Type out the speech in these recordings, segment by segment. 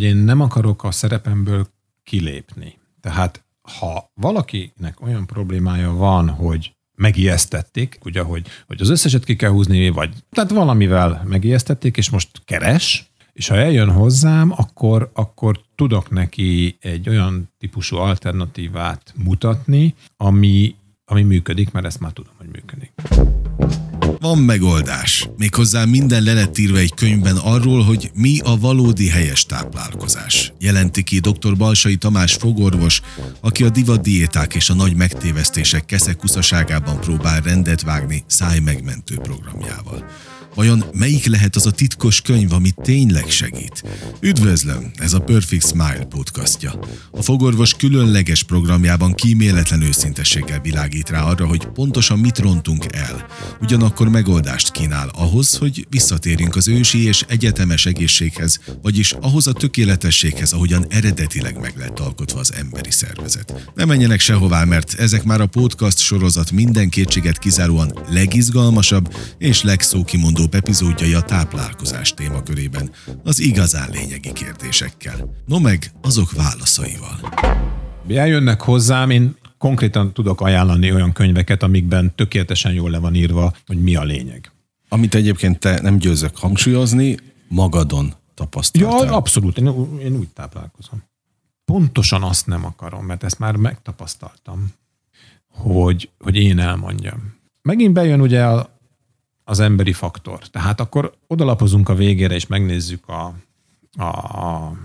Én nem akarok a szerepemből kilépni. Tehát ha valakinek olyan problémája van, hogy megijesztették, ugye, hogy, hogy az összeset ki kell húzni, vagy tehát valamivel megijesztették, és most keres, és ha eljön hozzám, akkor, akkor tudok neki egy olyan típusú alternatívát mutatni, ami, ami működik, mert ezt már tudom, hogy működik. Van megoldás. Méghozzá minden le lett írva egy könyvben arról, hogy mi a valódi helyes táplálkozás. Jelenti ki dr. Balsai Tamás fogorvos, aki a divat diéták és a nagy megtévesztések keszekuszaságában próbál rendet vágni szájmegmentő programjával. Vajon melyik lehet az a titkos könyv, ami tényleg segít? Üdvözlöm, ez a Perfect Smile podcastja. A fogorvos különleges programjában kíméletlen őszintességgel világít rá arra, hogy pontosan mit rontunk el. Ugyanakkor megoldást kínál ahhoz, hogy visszatérjünk az ősi és egyetemes egészséghez, vagyis ahhoz a tökéletességhez, ahogyan eredetileg meg lett alkotva az emberi szervezet. Ne menjenek sehová, mert ezek már a podcast sorozat minden kétséget kizáróan legizgalmasabb és legszókimondó legutóbb epizódjai a táplálkozás témakörében, az igazán lényegi kérdésekkel. No meg azok válaszaival. Eljönnek hozzám, én konkrétan tudok ajánlani olyan könyveket, amikben tökéletesen jól le van írva, hogy mi a lényeg. Amit egyébként te nem győzök hangsúlyozni, magadon tapasztaltál. Ja, abszolút. Én, én úgy táplálkozom. Pontosan azt nem akarom, mert ezt már megtapasztaltam, hogy, hogy én elmondjam. Megint bejön ugye a, az emberi faktor. Tehát akkor odalapozunk a végére, és megnézzük a, a, a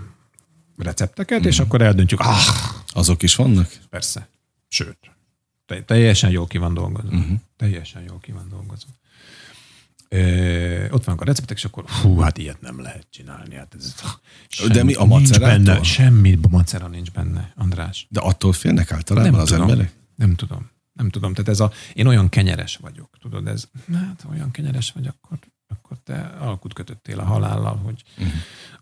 recepteket, mm. és mhm. akkor eldöntjük, ah, azok is vannak? Persze. Sőt, teljesen jól ki van dolgozva. Uh-huh. Teljesen jól ki van dolgozva. Ö, ott vannak a receptek, és akkor hú, hát ilyet nem lehet csinálni. Hát ez, semmi, De mi a macerától? Benne, semmi macera nincs benne, András. De attól félnek általában nem az tudom, emberek? Nem tudom. Nem tudom, tehát ez a, én olyan kenyeres vagyok, tudod, ez, hát olyan kenyeres vagy, akkor, akkor te alkut kötöttél a halállal, hogy uh-huh.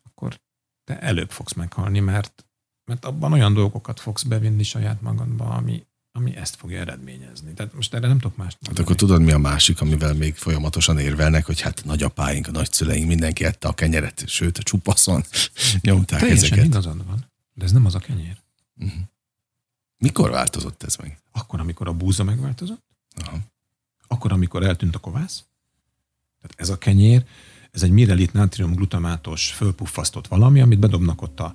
akkor te előbb fogsz meghalni, mert, mert abban olyan dolgokat fogsz bevinni saját magadba, ami, ami ezt fogja eredményezni. Tehát most erre nem tudok más. Hát akkor tudod, mi a másik, amivel még folyamatosan érvelnek, hogy hát nagyapáink, a nagyszüleink, mindenki ette a kenyeret, sőt a csupaszon nyomták Teljesen ezeket. igazad van, de ez nem az a kenyér. Uh-huh. Mikor változott ez meg? Akkor, amikor a búza megváltozott. Aha. Akkor, amikor eltűnt a kovász. Tehát ez a kenyér, ez egy mirelit nátrium glutamátos fölpuffasztott valami, amit bedobnak ott a,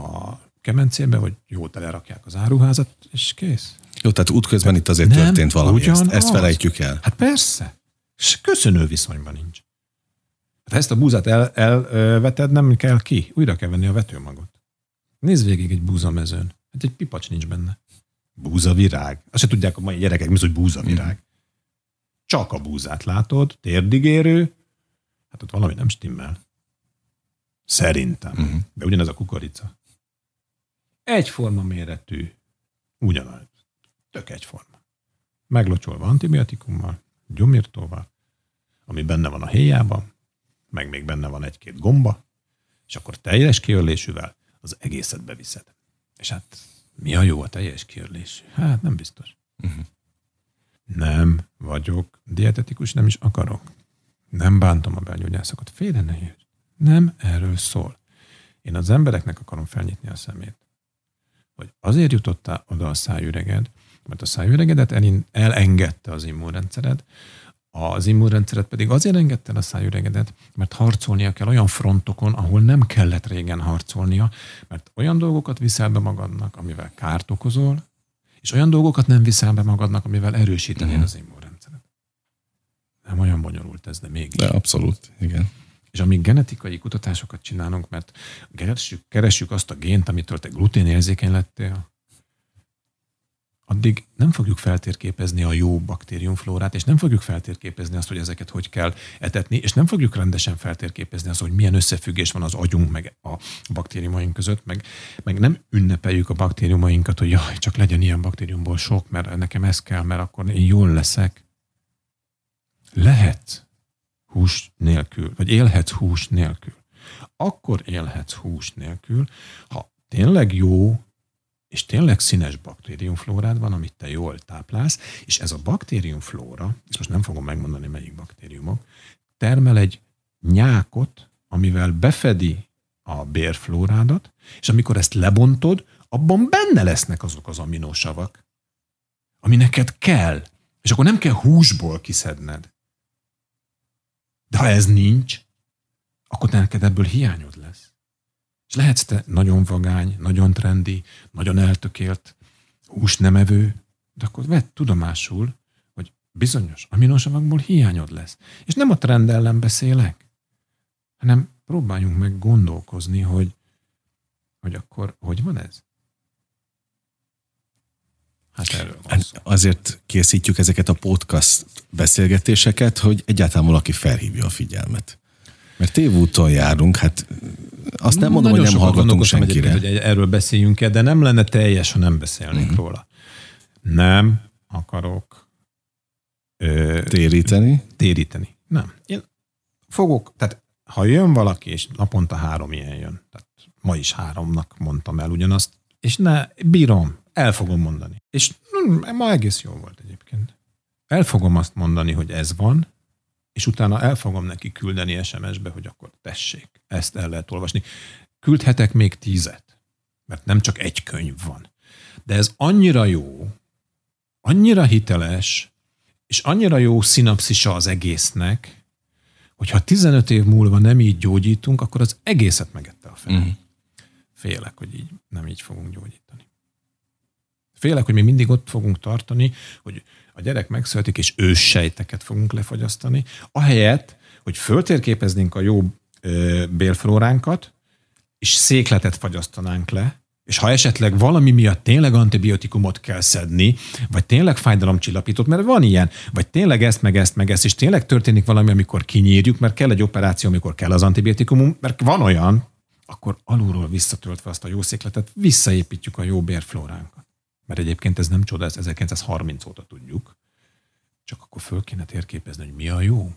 a kemencébe, hogy jól telerakják az áruházat, és kész. Jó, tehát útközben itt azért nem, történt valami, ezt, ezt felejtjük el. Hát persze. És köszönő viszonyban nincs. Hát ha ezt a búzát el, elveted, nem kell ki. Újra kell venni a vetőmagot. Nézd végig egy búzamezőn. Hát egy pipacs nincs benne. Búzavirág. Azt se tudják a mai gyerekek, mi az, hogy búzavirág. Mm. Csak a búzát látod, térdigérő, hát ott valami nem stimmel. Szerintem. Mm. De ugyanez a kukorica. Egyforma méretű, ugyanaz. Tök egyforma. Meglocsolva antibiotikummal, gyomirtóval, ami benne van a héjában, meg még benne van egy-két gomba, és akkor teljes kiörlésűvel az egészet beviszed. És hát mi a jó a teljes kiörlés? Hát nem biztos. Uh-huh. Nem vagyok dietetikus, nem is akarok. Nem bántom a belgyógyászokat. Félre ne. Nem erről szól. Én az embereknek akarom felnyitni a szemét. Hogy azért jutottál oda a szájüreged, mert a szájüregedet elengedte az immunrendszered, az immunrendszeret pedig azért engedte a szájüregedet, mert harcolnia kell olyan frontokon, ahol nem kellett régen harcolnia, mert olyan dolgokat viszel be magadnak, amivel kárt okozol, és olyan dolgokat nem viszel be magadnak, amivel erősítenél uh-huh. az immunrendszeret. Nem olyan bonyolult ez, de mégis. De abszolút, igen. És amíg genetikai kutatásokat csinálunk, mert keresjük, keresjük azt a gént, amitől te gluténérzékeny lettél, addig nem fogjuk feltérképezni a jó baktériumflórát, és nem fogjuk feltérképezni azt, hogy ezeket hogy kell etetni, és nem fogjuk rendesen feltérképezni azt, hogy milyen összefüggés van az agyunk meg a baktériumaink között, meg, meg nem ünnepeljük a baktériumainkat, hogy jaj, csak legyen ilyen baktériumból sok, mert nekem ez kell, mert akkor én jól leszek. Lehet hús nélkül, vagy élhetsz hús nélkül. Akkor élhetsz hús nélkül, ha tényleg jó és tényleg színes baktériumflórád van, amit te jól táplálsz, és ez a baktériumflóra, és most nem fogom megmondani melyik baktériumok, termel egy nyákot, amivel befedi a bérflórádat, és amikor ezt lebontod, abban benne lesznek azok az aminósavak, ami neked kell. És akkor nem kell húsból kiszedned. De ha ez nincs, akkor neked ebből hiányod lesz. És lehetsz te nagyon vagány, nagyon trendi, nagyon eltökélt, hús nem evő, de akkor vedd tudomásul, hogy bizonyos aminosavakból hiányod lesz. És nem a trend ellen beszélek, hanem próbáljunk meg gondolkozni, hogy, hogy akkor hogy van ez? Hát erről van szó. Azért készítjük ezeket a podcast beszélgetéseket, hogy egyáltalán valaki felhívja a figyelmet. Mert tévúton járunk, hát azt nem mondom, Nagyon hogy nem hallgatunk senkire. egyébként, hogy erről beszéljünk -e, de nem lenne teljes, ha nem beszélnénk Mhm. róla. Nem akarok ö, Téríteni. téríteni. Nem. Én fogok, tehát ha jön valaki, és naponta három ilyen jön, tehát ma is háromnak mondtam el ugyanazt, és ne, bírom, el fogom mondani. És hm, ma egész jó volt egyébként. El fogom azt mondani, hogy ez van, és utána el fogom neki küldeni SMS-be, hogy akkor tessék, ezt el lehet olvasni. Küldhetek még tízet, mert nem csak egy könyv van. De ez annyira jó, annyira hiteles, és annyira jó szinapszisa az egésznek, hogy ha 15 év múlva nem így gyógyítunk, akkor az egészet megette a fel. Mhm. Félek, hogy így nem így fogunk gyógyítani. Félek, hogy mi mindig ott fogunk tartani, hogy a gyerek megszületik, és őssejteket fogunk lefagyasztani, ahelyett, hogy föltérképeznénk a jó bélflóránkat, és székletet fagyasztanánk le, és ha esetleg valami miatt tényleg antibiotikumot kell szedni, vagy tényleg fájdalomcsillapítót, mert van ilyen, vagy tényleg ezt, meg ezt, meg ezt, és tényleg történik valami, amikor kinyírjuk, mert kell egy operáció, amikor kell az antibiotikum, mert van olyan, akkor alulról visszatöltve azt a jó székletet, visszaépítjük a jó bérflóránkat. Mert egyébként ez nem csoda, ezt 1930 óta tudjuk, csak akkor föl kéne térképezni, hogy mi a jó,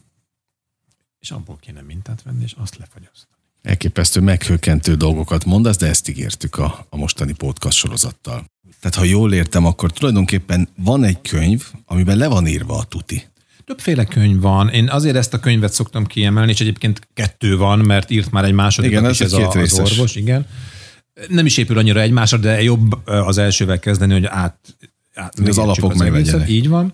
és abból kéne mintát venni, és azt lefagyasztani. Elképesztő meghökkentő dolgokat mondasz, de ezt ígértük a, a mostani podcast sorozattal. Tehát ha jól értem, akkor tulajdonképpen van egy könyv, amiben le van írva a tuti. Többféle könyv van. Én azért ezt a könyvet szoktam kiemelni, és egyébként kettő van, mert írt már egy másodikat Igen, is ez ez a, az orvos, igen. Nem is épül annyira egymásra, de jobb az elsővel kezdeni, hogy át, át alapok az egészet. meglegyenek. Így van.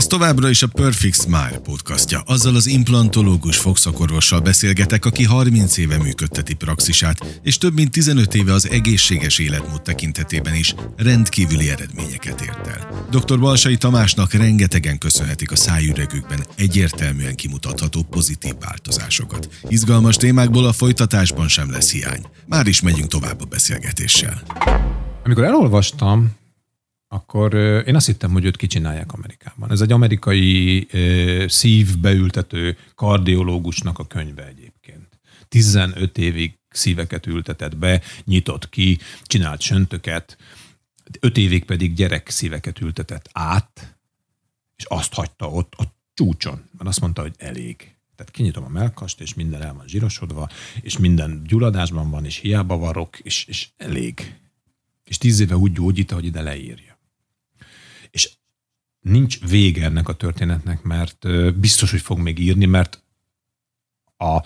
Ez továbbra is a Perfect Smile podcastja. Azzal az implantológus fogszakorvossal beszélgetek, aki 30 éve működteti praxisát, és több mint 15 éve az egészséges életmód tekintetében is rendkívüli eredményeket ért el. Dr. Balsai Tamásnak rengetegen köszönhetik a szájüregükben egyértelműen kimutatható pozitív változásokat. Izgalmas témákból a folytatásban sem lesz hiány. Már is megyünk tovább a beszélgetéssel. Amikor elolvastam, akkor én azt hittem, hogy őt kicsinálják Amerikában. Ez egy amerikai szívbeültető kardiológusnak a könyve egyébként. 15 évig szíveket ültetett be, nyitott ki, csinált söntöket, 5 évig pedig gyerek szíveket ültetett át, és azt hagyta ott a csúcson, mert azt mondta, hogy elég. Tehát kinyitom a melkast, és minden el van zsírosodva, és minden gyulladásban van, és hiába varok, és, és elég. És tíz éve úgy gyógyít, hogy ide leírja. Nincs vége ennek a történetnek, mert biztos, hogy fog még írni, mert a,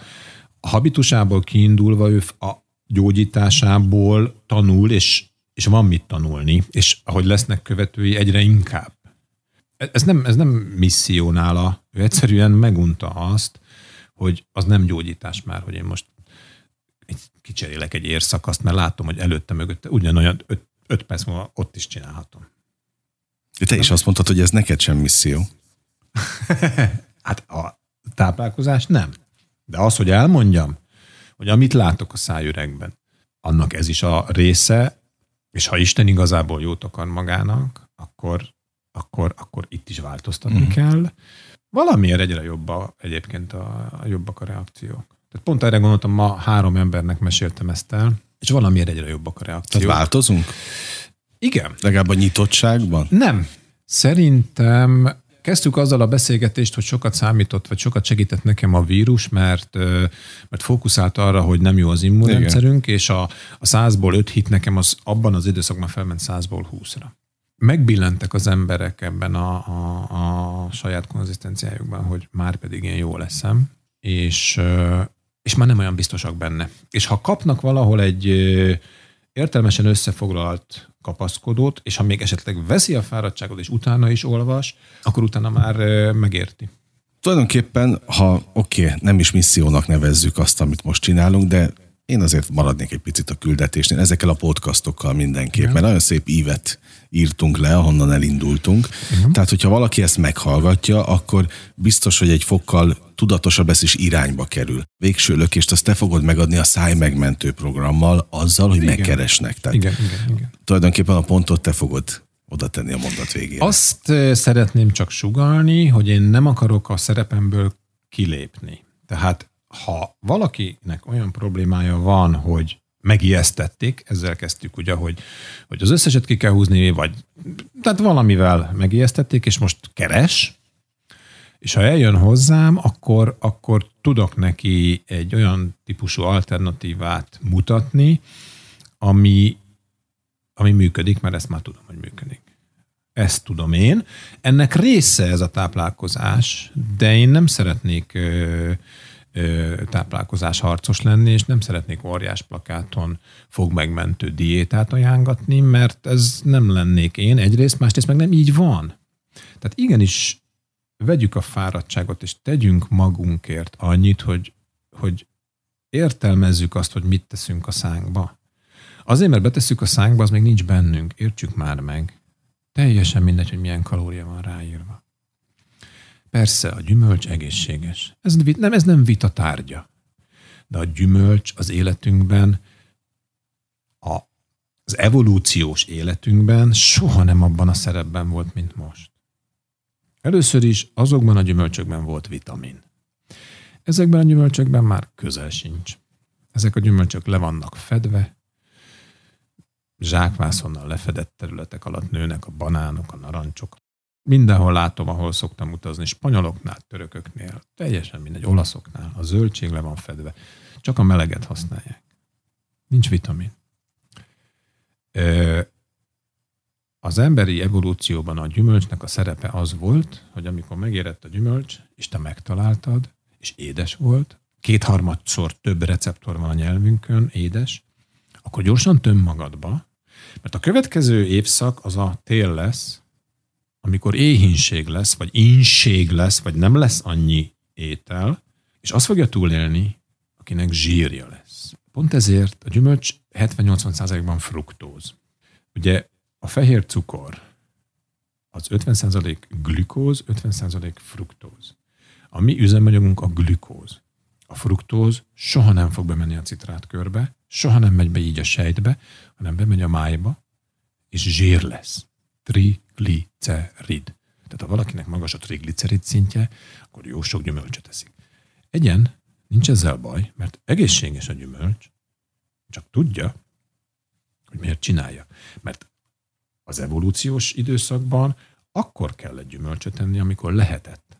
habitusából kiindulva ő a gyógyításából tanul, és, és van mit tanulni, és ahogy lesznek követői, egyre inkább. Ez nem, ez nem misszió nála, ő egyszerűen megunta azt, hogy az nem gyógyítás már, hogy én most kicserélek egy érszakaszt, mert látom, hogy előtte, mögötte ugyanolyan öt, öt perc múlva ott is csinálhatom. De te is azt mondtad, hogy ez neked sem misszió. Hát a táplálkozás nem. De az, hogy elmondjam, hogy amit látok a szájüregben, annak ez is a része, és ha Isten igazából jót akar magának, akkor, akkor, akkor itt is változtatni mm. kell. Valamiért egyre jobb a, egyébként a, a jobbak a reakciók. Tehát pont erre gondoltam, ma három embernek meséltem ezt el, és valamiért egyre jobbak a reakciók. Tehát változunk? Igen. Legalább a nyitottságban? Nem. Szerintem kezdtük azzal a beszélgetést, hogy sokat számított, vagy sokat segített nekem a vírus, mert, mert fókuszált arra, hogy nem jó az immunrendszerünk, és a, a 100-ból 5 hit nekem az abban az időszakban felment 100-ból 20-ra. Megbillentek az emberek ebben a, a, a saját konzisztenciájukban, hogy már pedig én jó leszem, és, és már nem olyan biztosak benne. És ha kapnak valahol egy értelmesen összefoglalt kapaszkodót, és ha még esetleg veszi a fáradtságot, és utána is olvas, akkor utána már megérti. Tulajdonképpen, ha oké, okay, nem is missziónak nevezzük azt, amit most csinálunk, de én azért maradnék egy picit a küldetésnél, ezekkel a podcastokkal mindenképp, Igen. mert nagyon szép ívet írtunk le, ahonnan elindultunk. Igen. Tehát, hogyha valaki ezt meghallgatja, akkor biztos, hogy egy fokkal tudatosabb ez is irányba kerül. Végső lökést azt te fogod megadni a száj megmentő programmal, azzal, hogy igen. megkeresnek. Tehát igen, igen, igen. Tulajdonképpen a pontot te fogod oda tenni a mondat végére. Azt szeretném csak sugalni, hogy én nem akarok a szerepemből kilépni. Tehát ha valakinek olyan problémája van, hogy megijesztették, ezzel kezdtük ugye, hogy, hogy az összeset ki kell húzni, vagy tehát valamivel megijesztették, és most keres, és ha eljön hozzám, akkor, akkor tudok neki egy olyan típusú alternatívát mutatni, ami, ami működik, mert ezt már tudom, hogy működik. Ezt tudom én. Ennek része ez a táplálkozás, de én nem szeretnék ö, táplálkozás harcos lenni, és nem szeretnék óriás plakáton fog megmentő diétát ajánlatni, mert ez nem lennék én egyrészt, másrészt meg nem így van. Tehát igenis vegyük a fáradtságot, és tegyünk magunkért annyit, hogy, hogy értelmezzük azt, hogy mit teszünk a szánkba. Azért, mert betesszük a szánkba, az még nincs bennünk. Értsük már meg. Teljesen mindegy, hogy milyen kalória van ráírva. Persze, a gyümölcs egészséges. Ez nem, ez nem vita tárgya. De a gyümölcs az életünkben, a, az evolúciós életünkben soha nem abban a szerepben volt, mint most. Először is azokban a gyümölcsökben volt vitamin. Ezekben a gyümölcsökben már közel sincs. Ezek a gyümölcsök le vannak fedve, zsákvászonnal lefedett területek alatt nőnek a banánok, a narancsok, Mindenhol látom, ahol szoktam utazni, spanyoloknál, törököknél, teljesen mindegy, olaszoknál, a zöldség le van fedve. Csak a meleget használják. Nincs vitamin. Az emberi evolúcióban a gyümölcsnek a szerepe az volt, hogy amikor megérett a gyümölcs, és te megtaláltad, és édes volt, kétharmadszor több receptor van a nyelvünkön, édes, akkor gyorsan töm magadba, mert a következő évszak az a tél lesz, amikor éhínség lesz, vagy ínség lesz, vagy nem lesz annyi étel, és azt fogja túlélni, akinek zsírja lesz. Pont ezért a gyümölcs 70-80%-ban fruktóz. Ugye a fehér cukor az 50% glükóz, 50% fruktóz. A mi üzemanyagunk a glükóz. A fruktóz soha nem fog bemenni a citrátkörbe, soha nem megy be így a sejtbe, hanem bemegy a májba, és zsír lesz. Tri triglicerid. Tehát ha valakinek magas a triglicerid szintje, akkor jó sok gyümölcsöt eszik. Egyen, nincs ezzel baj, mert egészséges a gyümölcs, csak tudja, hogy miért csinálja. Mert az evolúciós időszakban akkor kellett gyümölcsöt enni, amikor lehetett.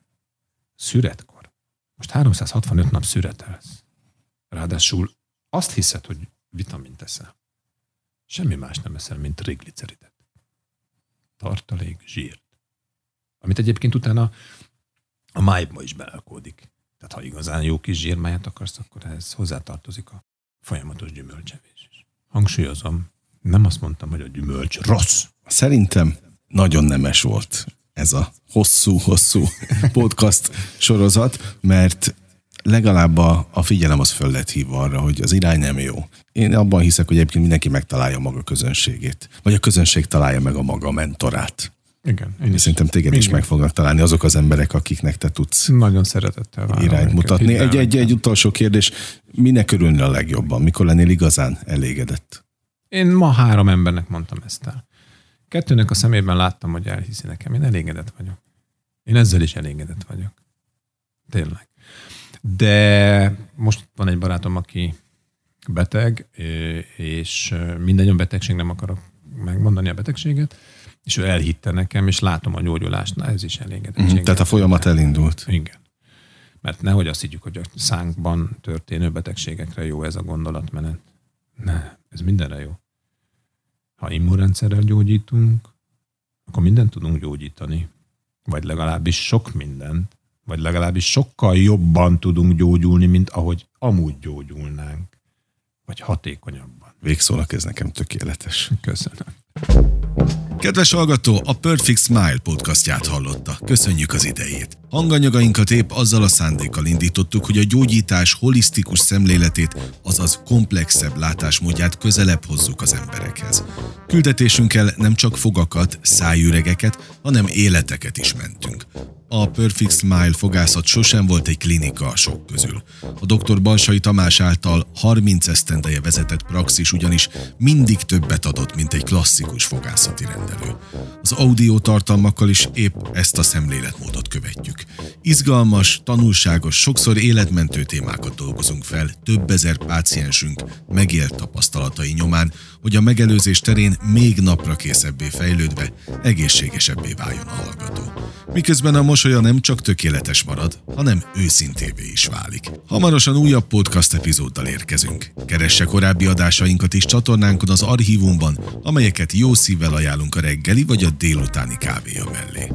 Szüretkor. Most 365 nap szüretelsz. Ráadásul azt hiszed, hogy vitamint eszel. Semmi más nem eszel, mint trigliceridet tartalék zsírt. Amit egyébként utána a májba is belekódik. Tehát ha igazán jó kis zsírmáját akarsz, akkor ehhez hozzátartozik a folyamatos gyümölcsevés is. Hangsúlyozom, nem azt mondtam, hogy a gyümölcs rossz. Szerintem nagyon nemes volt ez a hosszú-hosszú podcast sorozat, mert legalább a, a figyelem az föl lett hívva arra, hogy az irány nem jó. Én abban hiszek, hogy egyébként mindenki megtalálja maga közönségét. Vagy a közönség találja meg a maga mentorát. Igen. Én is. Szerintem téged Igen. is meg fognak találni azok az emberek, akiknek te tudsz Nagyon szeretettel várom irányt mutatni. Egy, egy, egy utolsó kérdés, minek örülni a legjobban? Mikor lennél igazán elégedett? Én ma három embernek mondtam ezt el. Kettőnek a szemében láttam, hogy elhiszi nekem. Én elégedett vagyok. Én ezzel is elégedett vagyok. Tényleg. De most van egy barátom, aki beteg, és minden olyan betegség nem akarok megmondani a betegséget, és ő elhitte nekem, és látom a gyógyulást, na ez is elégedettség. Mm, tehát a folyamat elindult. Igen. Mert nehogy azt higgyük, hogy a szánkban történő betegségekre jó ez a gondolatmenet. Ne, ez mindenre jó. Ha immunrendszerrel gyógyítunk, akkor mindent tudunk gyógyítani. Vagy legalábbis sok mindent. Vagy legalábbis sokkal jobban tudunk gyógyulni, mint ahogy amúgy gyógyulnánk. Vagy hatékonyabban. Végszónak ez nekem tökéletes. Köszönöm. Kedves hallgató, a Perfect Smile podcastját hallotta. Köszönjük az idejét. Hanganyagainkat épp azzal a szándékkal indítottuk, hogy a gyógyítás holisztikus szemléletét, azaz komplexebb látásmódját közelebb hozzuk az emberekhez. Küldetésünkkel nem csak fogakat, szájüregeket, hanem életeket is mentünk. A Perfect Smile fogászat sosem volt egy klinika a sok közül. A dr. Balsai Tamás által 30 esztendeje vezetett praxis ugyanis mindig többet adott, mint egy klasszikus fogászati rendelő. Az audio tartalmakkal is épp ezt a szemléletmódot követjük. Izgalmas, tanulságos, sokszor életmentő témákat dolgozunk fel több ezer páciensünk megélt tapasztalatai nyomán, hogy a megelőzés terén még napra készebbé fejlődve egészségesebbé váljon a hallgató. Miközben a mosolya nem csak tökéletes marad, hanem őszintévé is válik. Hamarosan újabb podcast epizóddal érkezünk. Keresse korábbi adásainkat is csatornánkon az archívumban, amelyeket jó szívvel ajánlunk a reggeli vagy a délutáni kávéja mellé.